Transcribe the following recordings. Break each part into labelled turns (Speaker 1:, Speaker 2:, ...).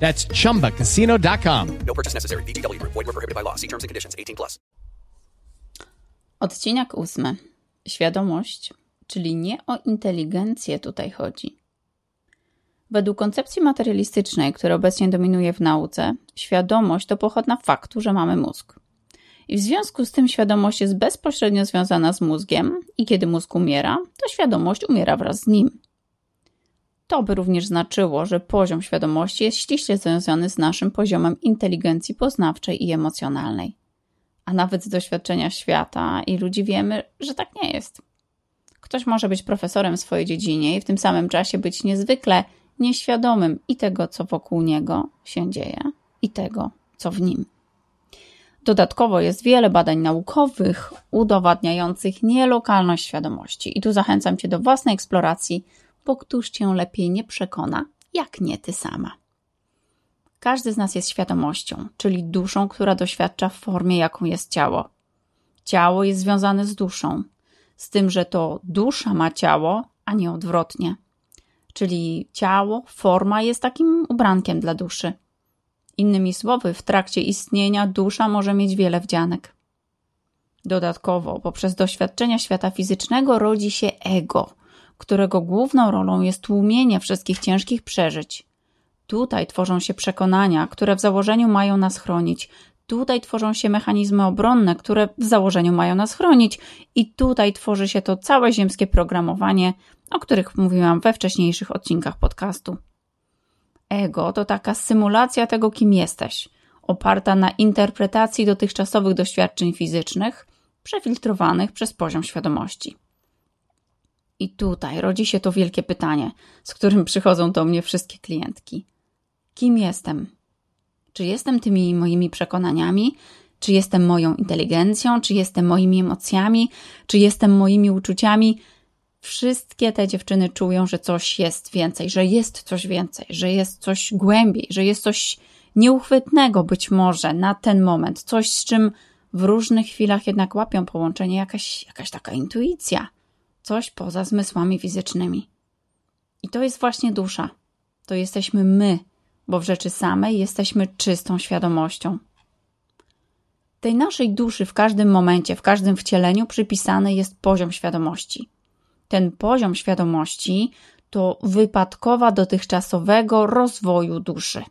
Speaker 1: That's chumbacasino.com.
Speaker 2: No purchase necessary. VGW Group. Void were prohibited by law. See terms and conditions. 18 plus.
Speaker 3: Odcinek ósmy. Świadomość, czyli nie o inteligencję tutaj chodzi. Według koncepcji materialistycznej, która obecnie dominuje w nauce, świadomość to pochodna faktu, że mamy mózg. I w związku z tym świadomość jest bezpośrednio związana z mózgiem, i kiedy mózg umiera, to świadomość umiera wraz z nim. To by również znaczyło, że poziom świadomości jest ściśle związany z naszym poziomem inteligencji poznawczej i emocjonalnej. A nawet z doświadczenia świata i ludzi wiemy, że tak nie jest. Ktoś może być profesorem w swojej dziedzinie i w tym samym czasie być niezwykle nieświadomym i tego, co wokół niego się dzieje, i tego, co w nim. Dodatkowo jest wiele badań naukowych udowadniających nielokalność świadomości. I tu zachęcam Cię do własnej eksploracji bo któż cię lepiej nie przekona, jak nie ty sama. Każdy z nas jest świadomością, czyli duszą, która doświadcza w formie, jaką jest ciało. Ciało jest związane z duszą, z tym, że to dusza ma ciało, a nie odwrotnie. Czyli ciało, forma jest takim ubrankiem dla duszy. Innymi słowy, w trakcie istnienia dusza może mieć wiele wdzianek. Dodatkowo, poprzez doświadczenia świata fizycznego rodzi się ego, którego główną rolą jest tłumienie wszystkich ciężkich przeżyć. Tutaj tworzą się przekonania, które w założeniu mają nas chronić. Tutaj tworzą się mechanizmy obronne, które w założeniu mają nas chronić, i tutaj tworzy się to całe ziemskie programowanie, o których mówiłam we wcześniejszych odcinkach podcastu. Ego to taka symulacja tego, kim jesteś, oparta na interpretacji dotychczasowych doświadczeń fizycznych, przefiltrowanych przez poziom świadomości. I tutaj rodzi się to wielkie pytanie, z którym przychodzą do mnie wszystkie klientki. Kim jestem? Czy jestem tymi moimi przekonaniami? Czy jestem moją inteligencją? Czy jestem moimi emocjami? Czy jestem moimi uczuciami? Wszystkie te dziewczyny czują, że coś jest więcej, że jest coś więcej, że jest coś głębiej, że jest coś nieuchwytnego być może na ten moment, coś z czym w różnych chwilach jednak łapią połączenie, jakaś, jakaś taka intuicja coś poza zmysłami fizycznymi. I to jest właśnie dusza. To jesteśmy my, bo w rzeczy samej jesteśmy czystą świadomością. Tej naszej duszy w każdym momencie, w każdym wcieleniu przypisany jest poziom świadomości. Ten poziom świadomości to wypadkowa dotychczasowego rozwoju duszy.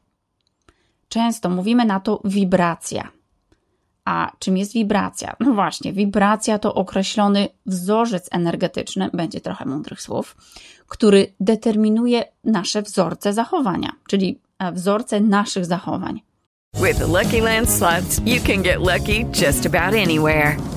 Speaker 3: Często mówimy na to wibracja. A czym jest wibracja? No właśnie, wibracja to określony wzorzec energetyczny, będzie trochę mądrych słów, który determinuje nasze wzorce zachowania, czyli e, wzorce naszych zachowań.
Speaker 4: With the Lucky Land slots, you can get lucky just about anywhere.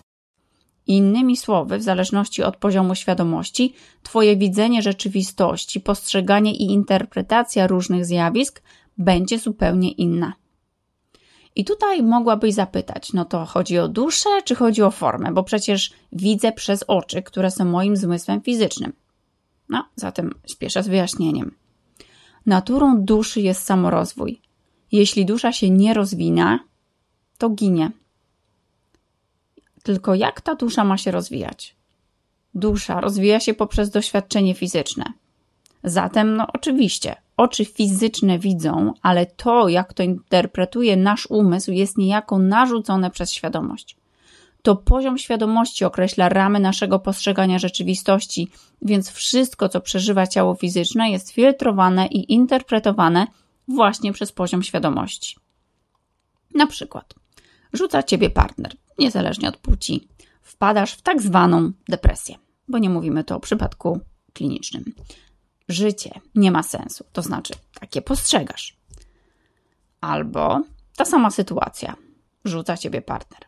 Speaker 3: Innymi słowy, w zależności od poziomu świadomości, Twoje widzenie rzeczywistości, postrzeganie i interpretacja różnych zjawisk będzie zupełnie inna. I tutaj mogłabyś zapytać, no to chodzi o duszę, czy chodzi o formę? Bo przecież widzę przez oczy, które są moim zmysłem fizycznym. No, zatem śpieszę z wyjaśnieniem. Naturą duszy jest samorozwój. Jeśli dusza się nie rozwina, to ginie. Tylko jak ta dusza ma się rozwijać? Dusza rozwija się poprzez doświadczenie fizyczne. Zatem, no oczywiście, oczy fizyczne widzą, ale to, jak to interpretuje nasz umysł, jest niejako narzucone przez świadomość. To poziom świadomości określa ramy naszego postrzegania rzeczywistości, więc wszystko, co przeżywa ciało fizyczne, jest filtrowane i interpretowane właśnie przez poziom świadomości. Na przykład, rzuca ciebie partner, niezależnie od płci. Wpadasz w tak zwaną depresję. bo nie mówimy to o przypadku klinicznym. Życie nie ma sensu, to znaczy takie postrzegasz. Albo ta sama sytuacja. Rzuca ciebie partner.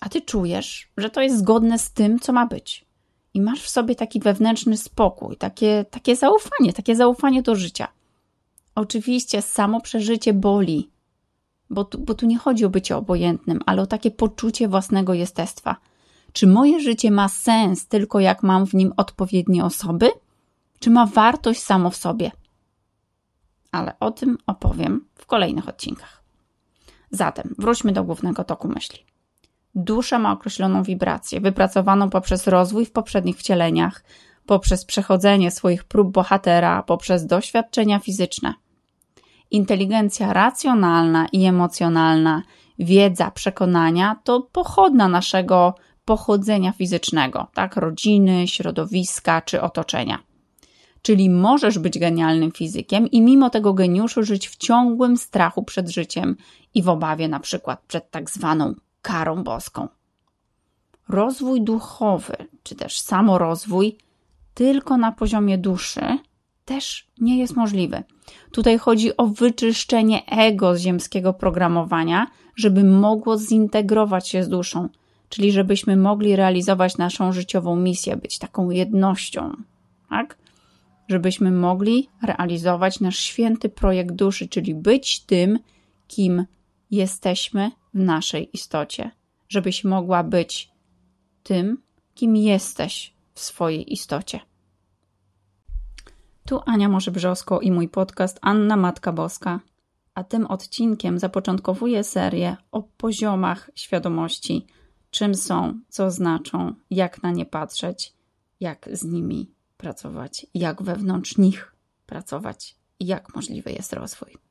Speaker 3: A ty czujesz, że to jest zgodne z tym, co ma być. I masz w sobie taki wewnętrzny spokój, takie, takie zaufanie, takie zaufanie do życia. Oczywiście samo przeżycie boli, bo tu, bo tu nie chodzi o bycie obojętnym, ale o takie poczucie własnego jestestwa. Czy moje życie ma sens tylko jak mam w nim odpowiednie osoby? Czy ma wartość samo w sobie? Ale o tym opowiem w kolejnych odcinkach. Zatem wróćmy do głównego toku myśli. Dusza ma określoną wibrację, wypracowaną poprzez rozwój w poprzednich wcieleniach, poprzez przechodzenie swoich prób bohatera, poprzez doświadczenia fizyczne. Inteligencja racjonalna i emocjonalna, wiedza, przekonania to pochodna naszego pochodzenia fizycznego, tak, rodziny, środowiska czy otoczenia. Czyli możesz być genialnym fizykiem i mimo tego geniuszu żyć w ciągłym strachu przed życiem i w obawie na przykład przed tak zwaną karą boską. Rozwój duchowy, czy też samorozwój tylko na poziomie duszy też nie jest możliwy. Tutaj chodzi o wyczyszczenie ego z ziemskiego programowania, żeby mogło zintegrować się z duszą, czyli żebyśmy mogli realizować naszą życiową misję, być taką jednością, tak? Żebyśmy mogli realizować nasz święty projekt duszy, czyli być tym, kim jesteśmy w naszej istocie, żebyś mogła być tym, kim jesteś w swojej istocie. Tu Ania Może Brzosko i mój podcast Anna Matka Boska, a tym odcinkiem zapoczątkowuję serię o poziomach świadomości, czym są, co znaczą, jak na nie patrzeć, jak z nimi pracować, jak wewnątrz nich pracować i jak możliwy jest rozwój.